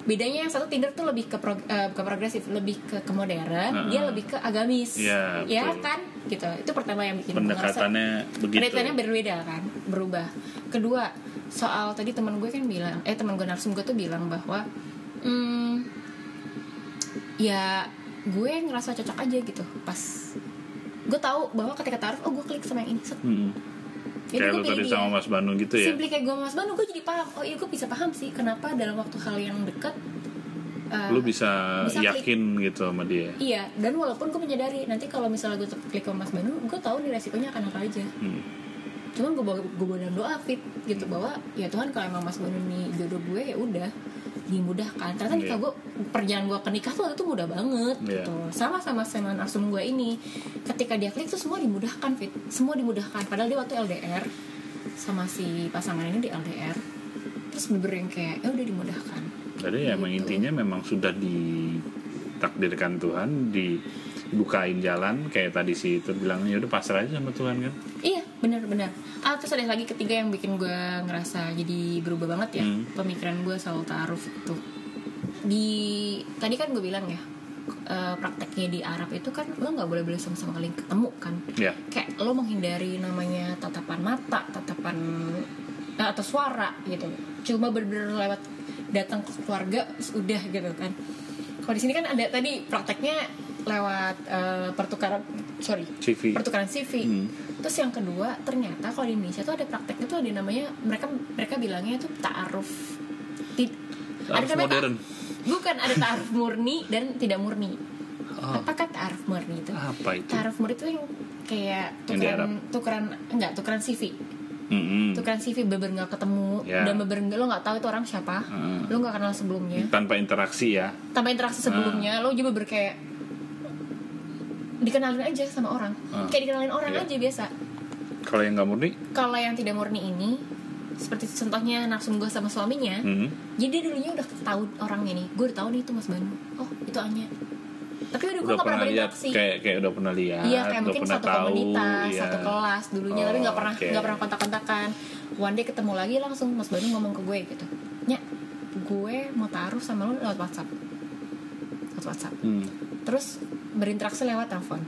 Bedanya yang satu Tinder tuh lebih ke prog- eh, bukan progresif lebih ke, ke modern Heeh. dia lebih ke agamis. Iya, ya betul. kan? Gitu. Itu pertama yang bikin pendekatannya begitu. Pendekatannya berbeda kan? Berubah. Kedua soal tadi teman gue kan bilang eh teman gue narsum gue tuh bilang bahwa hmm, ya gue ngerasa cocok aja gitu pas gue tahu bahwa ketika taruh oh gue klik sama yang ini set. Mm-mm. Jadi kayak gue lu tadi dia. sama Mas Banu gitu ya Simply kayak gue mas Banu gue jadi paham oh iya gue bisa paham sih kenapa dalam waktu hal yang dekat uh, lu bisa, bisa klik. yakin gitu sama dia iya dan walaupun gue menyadari nanti kalau misalnya gue klik sama mas Banu gue tahu nih resikonya akan apa aja Hmm. Cuman gue bawa gue bawa dalam doa fit gitu bahwa ya Tuhan kalau emang Mas Banu ini jodoh gue ya udah dimudahkan. Nikah Iya. gue perjalanan gue ke nikah tuh waktu itu mudah banget Iya. gitu. Sama sama sama narsum gue ini. Ketika dia klik tuh semua dimudahkan fit. Semua dimudahkan. Padahal dia waktu LDR sama si pasangan ini di LDR terus bener yang kayak ya udah dimudahkan. Jadi ya emang Gitu. intinya memang sudah ditakdirkan Tuhan dibukain jalan kayak tadi si itu bilang ya udah pasrah aja sama Tuhan kan Iya, benar-benar. Ah, terus ada lagi ketiga yang bikin gue ngerasa jadi berubah banget ya Hmm. pemikiran gue soal taaruf itu. Di tadi kan gue bilang ya eh, prakteknya di Arab itu kan lo nggak boleh boleh sama-sama kali ketemu kan. ya Kayak lo menghindari namanya tatapan mata, tatapan eh, atau suara gitu. Cuma bener-bener lewat datang ke keluarga udah gitu kan. Kalau di sini kan ada tadi prakteknya lewat eh, pertukaran sorry CV pertukaran CV. Hmm. Terus yang kedua, ternyata kalau di Indonesia tuh ada prakteknya tuh ada namanya mereka mereka bilangnya itu ta'aruf. Ta'aruf namanya modern. ta- bukan ada ta'aruf murni dan tidak murni. Oh. Apakah ta'aruf murni itu? apa itu Ta'aruf murni itu yang kayak Yang di Arab. tukeran enggak tukeran CV. Tukeran CV beber nggak ketemu Ya. dan beber lo nggak tahu itu orang siapa. Hmm. Lo nggak kenal sebelumnya. tanpa interaksi ya Tanpa interaksi sebelumnya, lo juga beber kayak dikenalin aja sama orang. Ah. Kayak dikenalin orang Iya. aja biasa. kalau yang nggak murni kalau yang tidak murni ini seperti contohnya nafsu gue sama suaminya mm, jadi dia dulunya udah tahu orangnya nih gue udah tahu nih itu mas Banu oh itu Anya tapi udah gue udah gak pernah pernah lihat berinteraksi kayak kayak udah pernah lihat iya kayak mungkin pernah satu tahu, komunitas iya. satu kelas dulunya tapi Oh, nggak pernah oke. nggak pernah kontak-kontakan one day ketemu lagi langsung mas Banu ngomong ke gue gitu nya gue mau taruh sama lo lewat WhatsApp lewat WhatsApp Hmm. terus berinteraksi lewat telepon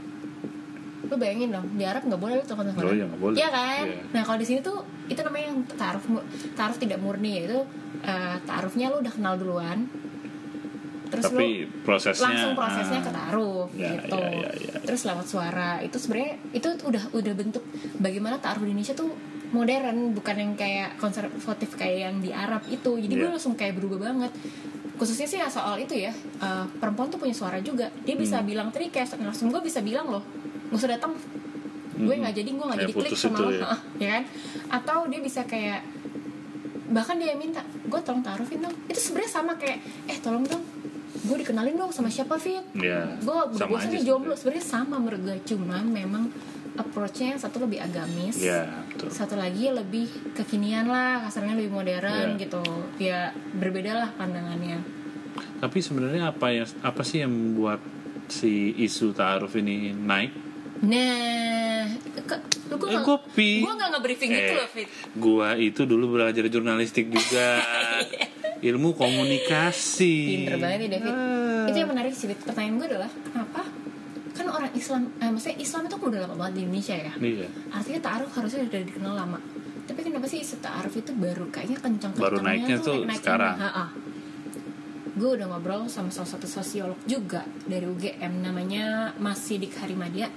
lu bayangin dong di Arab nggak boleh lu telepon telepon Oh iya, boleh. Iya kan Iya. nah kalau di sini tuh itu namanya yang taaruf mu- taaruf tidak murni yaitu eh, taarufnya lu udah kenal duluan terus tapi lu prosesnya langsung prosesnya ah, ke taaruf Ya, gitu ya, ya, ya. terus lewat suara itu sebenarnya itu udah udah bentuk bagaimana taaruf di Indonesia tuh modern bukan yang kayak konservatif kayak yang di Arab itu jadi gue Iya. langsung kayak berubah banget khususnya sih soal itu ya eh, perempuan tuh punya suara juga. Dia bisa Hmm. bilang tadi kayak langsung gue bisa bilang loh nggak usah datang. Gue nggak jadi gue nggak jadi klik sama lo. ya. *laughs* ya kan? Atau dia bisa kayak bahkan dia minta gue tolong taruhin dong. Itu sebenarnya sama kayak eh tolong dong gue dikenalin dong sama siapa Fit? Ya gue aja nih jomblo. sebenarnya. sebenarnya sama menurut gue cuman memang approachnya yang satu lebih agamis ya betul. satu lagi lebih kekinian lah kasarnya lebih modern Iya. gitu. Ya berbeda lah pandangannya. Tapi sebenarnya apa ya apa sih yang membuat si isu taaruf ini naik? Nah lu gue Eh, gue nggak nge-briefing Eh, loh Fit. gua itu dulu belajar jurnalistik juga. *laughs* Ilmu komunikasi. Pinter banget ya David. Ah. itu yang menarik sih pertanyaan gue adalah kenapa Islam eh, maksudnya Islam itu kan udah lama banget di Indonesia ya iya artinya taaruf harusnya udah dikenal lama tapi kenapa sih isu taaruf itu baru kayaknya kencang Baru naiknya tuh sekarang. gue udah ngobrol sama salah satu sosiolog juga dari UGM namanya Mas Sidik Harimadia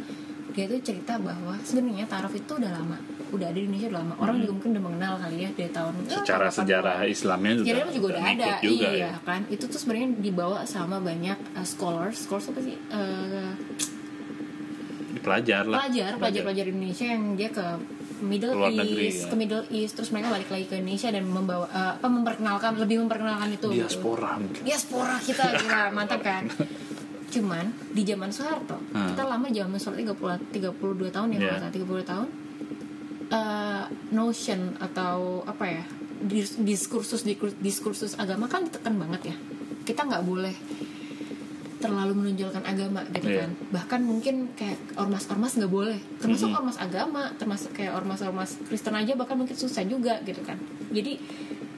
dia tuh cerita bahwa sebenarnya taaruf itu udah lama udah ada di Indonesia udah lama orang juga mungkin udah mengenal kali ya dari tahun Hmm. secara 80-an. sejarah Islamnya juga, Sejarahnya juga udah ada, juga iya ya. kan. Itu tuh sebenarnya dibawa sama banyak uh, scholars, scholars apa sih? Uh, pelajar lah pelajar, pelajar, pelajar Indonesia yang dia ke Middle Keluar East, negeri, ya. ke Middle East, terus mereka balik lagi ke Indonesia dan membawa uh, apa memperkenalkan, lebih memperkenalkan itu. gitu. diaspora mungkin Diaspora kita, *laughs* gila, mantap kan. Cuman di zaman Soeharto, Hmm. kita lama zaman Soeharto 30 32 tahun ya, Yeah. yeah. 32 tahun. Uh, notion atau apa ya dis- diskursus diskursus, diskursus agama kan ditekan banget ya kita nggak boleh terlalu menonjolkan agama gitu Iya. kan. Bahkan mungkin kayak ormas-ormas nggak boleh. Termasuk ormas agama termasuk kayak ormas-ormas Kristen aja bahkan mungkin susah juga gitu kan. Jadi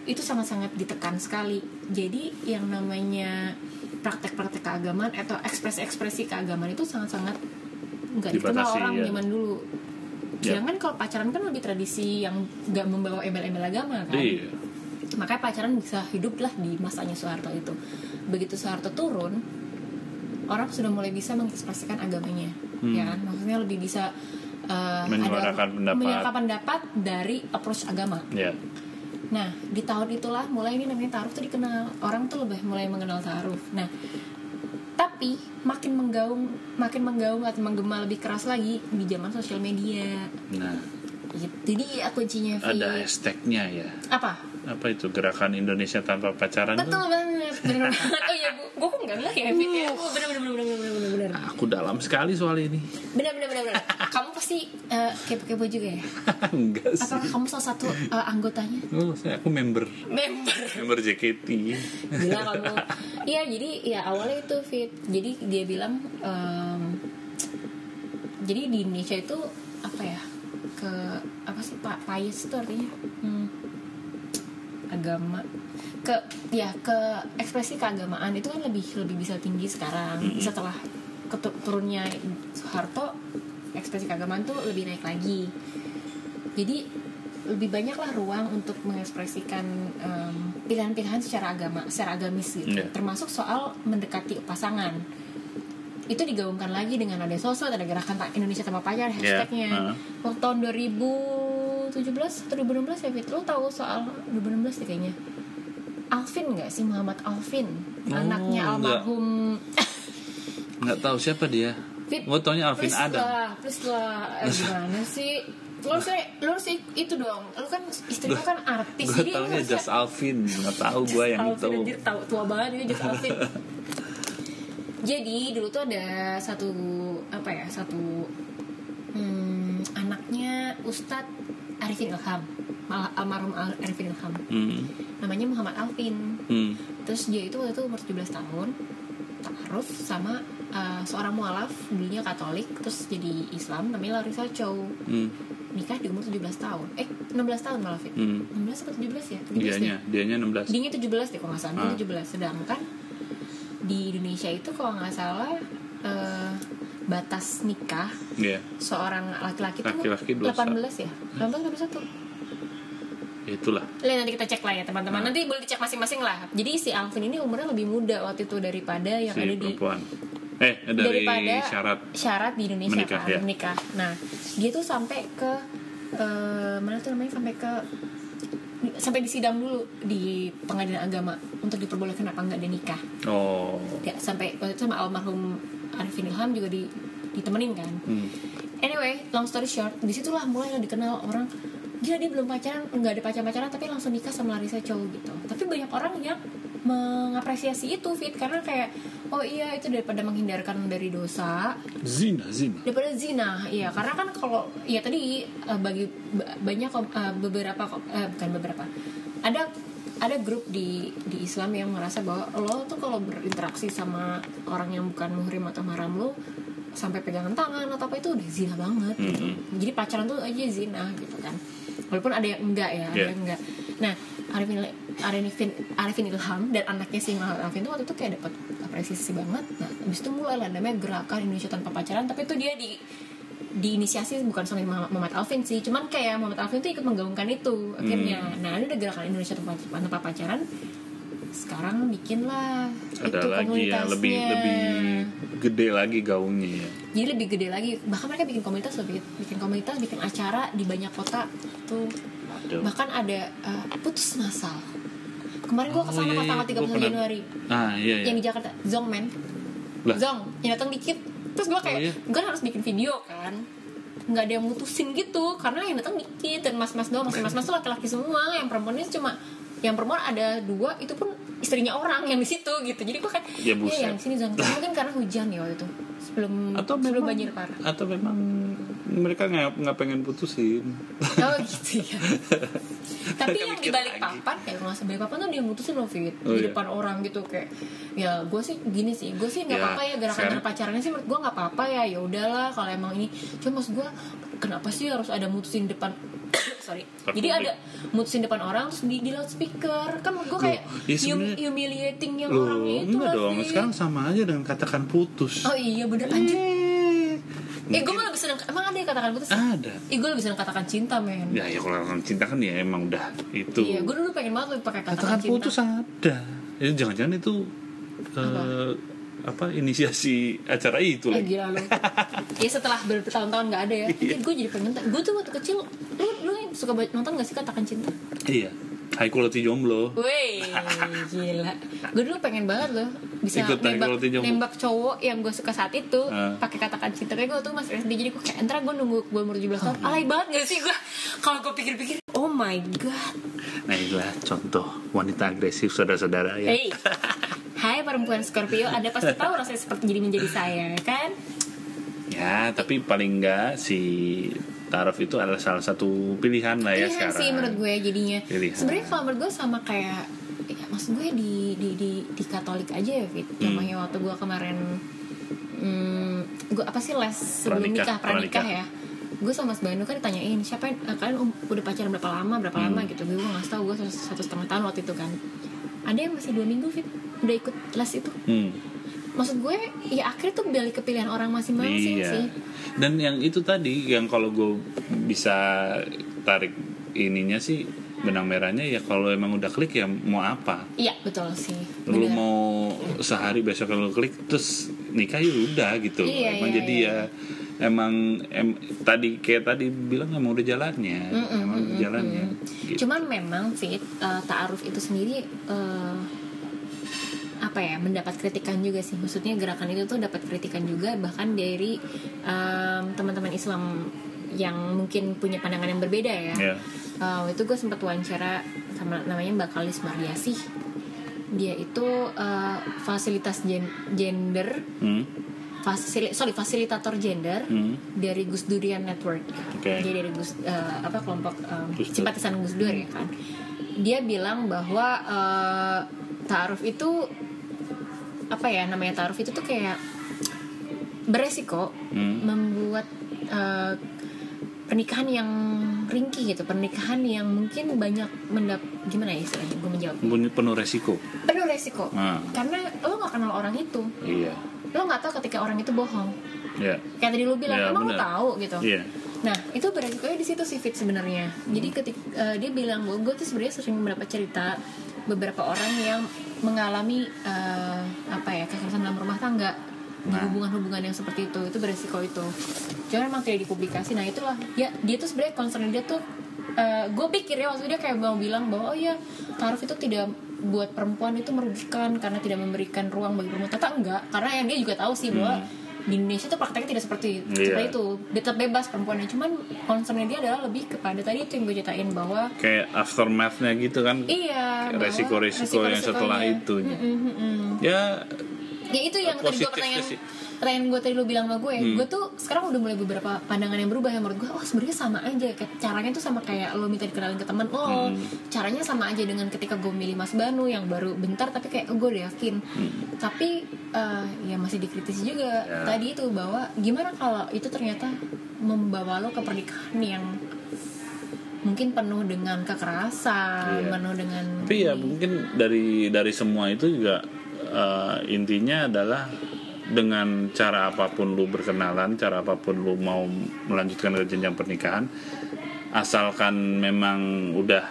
itu sangat-sangat ditekan sekali. Jadi yang namanya praktek-praktek keagamaan atau ekspresi-ekspresi keagamaan itu sangat-sangat nggak dikenal orang ya. zaman dulu. Ya. Jangan kalau pacaran kan lebih tradisi yang nggak membawa embel-embel agama kan. Iya. Makanya pacaran bisa hidup lah di masanya Soeharto itu. Begitu Soeharto turun orang sudah mulai bisa mengekspresikan agamanya ya kan? Maksudnya lebih bisa uh, Menyuarakan pendapat. menyuarakan pendapat dari approach agama. Ya. Nah di tahun itulah mulai ini namanya taruh tuh dikenal orang tuh lebih mulai mengenal taruh nah tapi makin menggaung makin menggaung atau menggema lebih keras lagi di zaman sosial media. Nah. Jadi ya kuncinya Fit. ada hashtagnya ya. Apa apa itu gerakan Indonesia tanpa pacaran Betul tuh banget, bener banget. Oh iya, gue gue kok nggak bilang ya, Fit ya. Oh, bener bener bener bener bener bener bener. aku dalam sekali soal ini Bener bener bener bener. Kamu pasti eh, kepo-kepo juga ya. *laughs* enggak sih Apakah kamu salah satu eh, anggotanya? oh saya aku member Member. member JKT Gila kamu. Iya, jadi ya awalnya itu Fit. Jadi dia bilang, em, jadi di Indonesia itu apa ya? Ke apa sih Pak Payes itu artinya? Hmm, agama. Ke ya ke ekspresi keagamaan itu kan lebih lebih bisa tinggi sekarang. Setelah ketu- turunnya Soeharto ekspresi keagamaan tuh lebih naik lagi. Jadi lebih banyaklah ruang untuk mengekspresikan em, pilihan-pilihan secara agama secara agamis gitu. Iya. termasuk soal mendekati pasangan. Itu digaungkan lagi dengan ada sosok ada gerakan Indonesia tanpa pacar hashtagnya. heeh. waktu tahun 2017 atau 2016 ya Fit? Lo tahu soal 2016 deh kayaknya. Alvin nggak sih? Muhammad Alvin Oh, anaknya almarhum. Nggak tahu siapa dia. Fit, gue taunya Alvin please Adam. lah, please lah. Eh, *laughs* gimana sih? Lo sih lo sih itu dong. Lo kan istri lo kan artis. gue taunya Just Alvin. Nggak tahu gue yang Alvin itu. anjir tahu tua banget ini Just Alvin. *laughs* Jadi dulu tuh ada satu apa ya satu hmm, anaknya Ustadz Arifin Ilham Mal- almarhum Al- Arifin Ilham hmm. namanya Muhammad Alvin Hmm. terus dia itu waktu itu umur 17 tahun taaruf sama uh, seorang mualaf dulunya Katolik terus jadi Islam namanya Larissa Chow Hmm. nikah di umur 17 tahun eh 16 tahun malah Fit Hmm. 16 atau 17 ya 17 deh dianya dianya 16 Dingin 17 deh kalau nggak salah, Ah. Dingin 17. Sedangkan di Indonesia itu kalau nggak salah batas nikah Iya seorang laki-laki itu Laki-laki 18 ya? 18 atau 21? ya itulah Lihat nanti kita cek lah ya teman-teman. Nah. Nanti boleh dicek masing-masing lah. Jadi si Alvin ini umurnya lebih muda waktu itu daripada yang si ada di perempuan eh dari daripada syarat syarat di Indonesia Menikah, kan ya. menikah. Nah, dia tuh sampai ke eh, mana tuh namanya sampai ke sampai di sidang dulu di pengadilan agama untuk diperbolehkan apa enggak dia nikah. oh Ya, sampai waktu itu sama almarhum Arifin Ilham juga di, ditemenin kan. hmm. Anyway, long story short di situlah mulai yang dikenal orang dia dia belum pacaran nggak ada pacar pacaran tapi langsung nikah sama Larissa Chow gitu. Tapi banyak orang yang mengapresiasi itu fit karena kayak oh iya itu daripada menghindarkan dari dosa. Zina zina. Daripada zina iya. Karena kan kalau ya tadi uh, bagi ba- banyak uh, beberapa uh, bukan beberapa. Ada ada grup di di Islam yang merasa bahwa lo tuh kalau berinteraksi sama orang yang bukan muhrim atau haram lo sampai pegangan tangan atau apa itu udah zina banget gitu. jadi pacaran tuh aja zina gitu kan. Walaupun ada yang enggak ya ada Yeah. yang enggak. Nah Arifin Arifin Arifin Ilham dan anaknya si Muhammad Arifin tuh waktu itu kayak dapat apresiasi banget. Nah habis itu mulai lah namanya gerakan Indonesia tanpa pacaran tapi itu dia di diinisiasi bukan sama Muhammad Alvin sih cuman kayak Muhammad Alvin tuh ikut menggaungkan itu akhirnya. Nah ada gerakan Indonesia tanpa, tanpa pacaran sekarang bikin lah ada itu lagi ya lebih komunitasnya. lebih gede lagi gaungnya ya. Jadi lebih gede lagi. Bahkan mereka bikin komunitas lebih bikin komunitas bikin acara di banyak kota tuh. Aduh. bahkan ada uh, putus masal kemarin gua Oh, ke sana iya, pas iya. tanggal 30 Gua pernah- Januari. Ah iya iya. Yang di Jakarta Zong men. Lah. Zong yang datang dikit. Terus gue kayak Oh, iya? gue harus bikin video kan. Nggak ada yang mutusin gitu karena yang datang dikit. Dan mas-mas doang mas *laughs* mas tuh laki-laki semua. Yang perempuannya cuma yang perempuan ada dua itu pun istrinya orang yang di situ gitu. Jadi gue kayak Ya, ya, buset. yang sini Zong mungkin karena hujan ya waktu itu sebelum atau sebelum memang banjir parah. atau memang mereka nggak nggak pengen putusin. Oh gitu ya. *laughs* Tapi yang mikir di balik lagi. papan kayak nggak balik papan tuh dia mutusin loh Fit. Oh, di iya. depan orang gitu kayak ya gue sih gini sih gue sih nggak Ya, apa-apa ya gerakan sekarang- pacarannya sih menurut gue nggak apa-apa ya ya udahlah kalau emang ini. Cuma maksud gue kenapa sih harus ada mutusin depan sorry. Jadi ada mutusin depan orang terus di, di loudspeaker. Kan gue kayak Loh, ya hum- humiliating yang Loh, orangnya itu enggak dong. sekarang sama aja dengan katakan putus. Oh iya bener anjir Eh, gue malah lebih seneng emang ada yang katakan putus? Ada. Eh gue lebih seneng katakan cinta men. Ya ya kalau orang cinta kan ya emang udah itu. Iya, gue dulu pengen banget lebih pakai katakan, katakan cinta. putus ada. Ya jangan-jangan itu eh, apa inisiasi acara itu Eh lagi. gila lu. *laughs* Ya setelah bertahun-tahun gak ada ya. Iya. Gue jadi pengen Gue tuh waktu kecil lu suka nonton gak sih Katakan Cinta? iya. High quality jomblo. Wih gila. Gue dulu pengen banget loh Bisa Ikut nembak, nembak cowok yang gue suka saat itu Ah. pakai Katakan Cinta. Kayak gue tuh masih SD Jadi gue kayak Entar gue nunggu gue umur 17 tahun. Oh, Alay banget gak sih gue Kalau gue pikir-pikir Oh my god. Nah inilah contoh wanita agresif saudara-saudara ya. Hey. Hai perempuan Scorpio Ada pasti tahu rasanya seperti jadi menjadi saya kan? Ya tapi paling enggak si Taraf itu adalah salah satu pilihan lah ya Pilihan sekarang. sih menurut gue jadinya. Sebenarnya kalau menurut gue sama kayak ya, maksud gue di di di, di Katolik aja ya Fit. Namanya waktu gue kemarin hmm, gue apa sih les sebelum Pranikah, nikah pranikah pranikah. ya. Gue sama Mas Banu kan ditanyain siapa yang, eh, kalian um- udah pacaran berapa lama berapa lama? Hmm. gitu. Gue nggak tahu gue satu, satu setengah tahun waktu itu kan. Ada yang masih dua minggu Fit udah ikut les itu. Hmm. Maksud gue ya akhirnya tuh balik ke pilihan orang masing-masing Iya. sih Dan yang itu tadi yang kalau gue bisa tarik ininya sih benang merahnya ya kalau emang udah klik ya mau apa? iya betul sih Lu Bener. mau sehari besok kalau klik terus nikah ya udah gitu. Iya, emang iya, jadi iya. ya emang em, tadi kayak tadi bilang emang udah jalannya. Mm-mm, emang udah mm-mm, jalannya. mm. Gitu. Cuman memang fit uh, ta'aruf itu sendiri uh, apa ya mendapat kritikan juga sih. Maksudnya gerakan itu tuh dapat kritikan juga bahkan dari um, teman-teman Islam yang mungkin punya pandangan yang berbeda ya. Ya. Uh, itu gue sempat wawancara sama namanya Mbak Kalis Mardiasih. Dia itu uh, fasilitas gen- gender, Hmm. fasili- sorry fasilitator gender Hmm. dari Gus Durian Network. Oke. Dia dari Gus eh, apa kelompok um, Gus simpatisan Gus Dur ya kan. Dia bilang bahwa eh, taaruf itu apa ya namanya taaruf itu tuh kayak beresiko Hmm. membuat eh, pernikahan yang ringkih gitu, pernikahan yang mungkin banyak mendap gimana ya istilahnya gue menjawab penuh resiko. penuh resiko Nah, karena lo nggak kenal orang itu iya. lo nggak tahu ketika orang itu bohong Ya. kayak tadi lu bilang Ya, emang lo benar. tahu gitu Iya. Nah itu beresikonya di situ sih Fit sebenarnya. Jadi ketika dia bilang bahwa gue tuh sebenarnya sering mendapat cerita beberapa orang yang mengalami eh, apa ya kekerasan dalam rumah tangga di Nah. hubungan-hubungan yang seperti itu itu beresiko itu. Cuma memang tidak dipublikasi. Nah itulah ya dia tuh sebenarnya concern dia tuh gue pikir ya waktu dia kayak mau bilang bahwa oh ya tarif itu tidak buat perempuan itu merugikan karena tidak memberikan ruang bagi perempuan. Ternyata enggak karena yang dia juga tahu sih bahwa di Indonesia tuh prakteknya tidak seperti Iya. seperti itu tetap bebas perempuannya cuman concernnya dia adalah lebih kepada tadi itu yang gue ceritain bahwa kayak aftermathnya gitu kan iya resiko-resiko yang setelah itu Mm-mm, mm-mm. ya ya itu yang tadi gue pertanyaan sih. Pertanyaan gue tadi lu bilang sama gue Hmm. gue tuh sekarang udah mulai beberapa pandangan yang berubah yang menurut gue oh sebenarnya sama aja kayak caranya tuh sama kayak lo minta dikenalin ke teman lo Hmm. caranya sama aja dengan ketika gue milih Mas Banu yang baru bentar tapi kayak oh, gue udah yakin tapi eh, ya masih dikritisi juga Hmm. Ya. tadi itu bahwa gimana kalau itu ternyata membawa lo ke pernikahan yang mungkin penuh dengan kekerasan Iya. penuh dengan tapi ya mungkin dari dari semua itu juga eh, intinya adalah dengan cara apa pun lu berkenalan cara apa pun lu mau melanjutkan ke jenjang pernikahan asalkan memang udah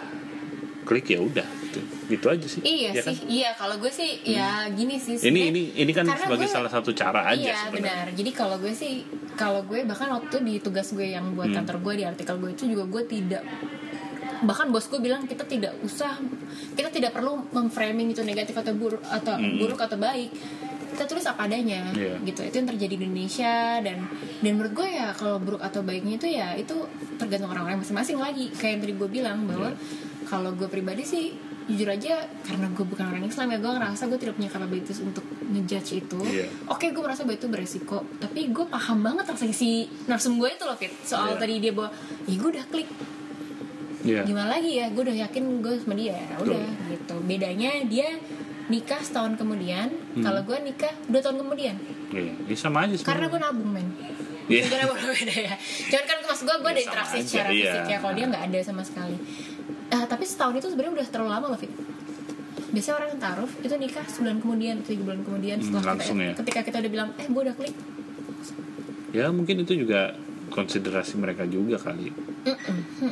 klik ya udah gitu, gitu aja sih Iya Ya sih, kan? iya kalau gue sih ya gini sih. ini ini ini kan sebagai gue- salah satu cara aja Iya sebenarnya benar. Jadi kalau gue sih, kalau gue bahkan waktu di tugas gue yang buat Hmm. kantor gue di artikel gue itu juga gue tidak bahkan bos gue bilang kita tidak usah kita tidak perlu memframing itu negatif atau buruk atau buruk atau baik kita tulis apa adanya. Iya. gitu itu yang terjadi di Indonesia dan dan menurut gue ya kalau buruk atau baiknya itu ya itu tergantung orang-orang masing-masing lagi kayak yang tadi gue bilang bahwa Iya. kalau gue pribadi sih jujur aja karena gue bukan orang Islam ya gue ngerasa gue tidak punya capabilities untuk ngejudge itu Iya. oke gue merasa bahwa itu beresiko tapi gue paham banget rasanya si narsum gue itu loh Fit soal Iya. tadi dia bawa ya gue udah klik Iya. gimana lagi ya gue udah yakin gue sama dia ya udah gitu bedanya dia nikah setahun kemudian Hmm. kalau gue nikah dua tahun kemudian Iya, ya sama aja karena sebenarnya. gue nabung men Iya. Sebenarnya berbeda ya cuman kan maksud gue gue Ya, ada interaksi aja, secara iya. fisik ya kalau dia nggak ada sama sekali Ah, tapi setahun itu sebenarnya udah terlalu lama loh Fit biasanya orang yang taruh itu nikah sebulan kemudian tiga bulan kemudian setelah Hmm, langsung kita, ya. ketika kita udah bilang eh gue udah klik Ya mungkin itu juga konsiderasi mereka juga kali.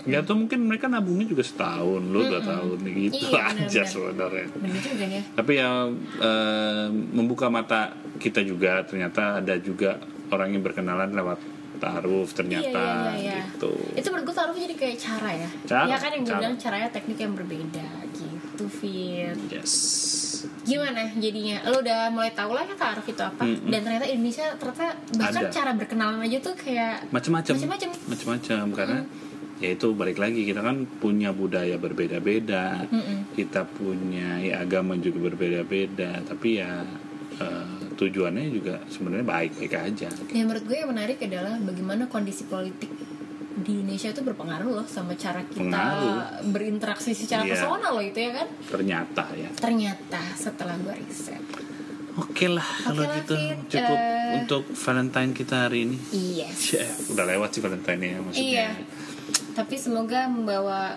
Ya atau mungkin mereka nabungnya juga setahun, lu dua tahun gitu Iya, *laughs* aja sebenarnya. ya Tapi ya eh, membuka mata kita juga ternyata ada juga orang yang berkenalan lewat taruh ternyata iya, iya, iya. gitu. itu menurut gue taruh jadi kayak cara ya Cara, ya kan yang cara. bilang caranya teknik yang berbeda gitu Fit Yes. Gimana jadinya lo udah mulai tahu lah ya taruh itu apa Mm-mm. dan ternyata Indonesia ternyata bahkan Ada. cara berkenalan aja tuh kayak Macam-macam. Macam-macam. Macam-macam karena ya itu balik lagi kita kan punya budaya berbeda-beda. Mm-mm. Kita punya ya, agama juga berbeda-beda, tapi ya eh, tujuannya juga sebenarnya baik-baik aja. Ya menurut gue yang menarik adalah bagaimana kondisi politik di Indonesia itu berpengaruh loh sama cara kita Pengaruh. berinteraksi secara Iya. personal loh itu ya kan. Ternyata ya. Ternyata setelah gue riset. Oke lah kalau lah, gitu Fit. cukup Eh. untuk Valentine kita hari ini. Yes. Cie, udah lewat sih Valentine ya maksudnya. Iya. Tapi semoga membawa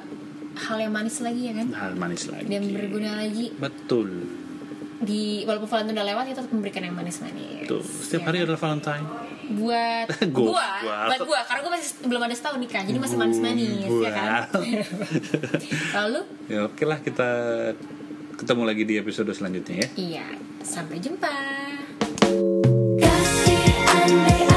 hal yang manis lagi ya kan. Hal manis lagi. Dan berguna lagi Betul. di walaupun Valentine udah lewat kita tetap memberikan yang manis-manis. Tuh, setiap Ya hari kan? adalah Valentine buat *laughs* gua, gua buat gua karena gua masih belum ada setahun nikah jadi masih manis-manis ya kan? *laughs* Lalu? Ya oke lah kita ketemu lagi di episode selanjutnya ya. Iya sampai jumpa. Kasih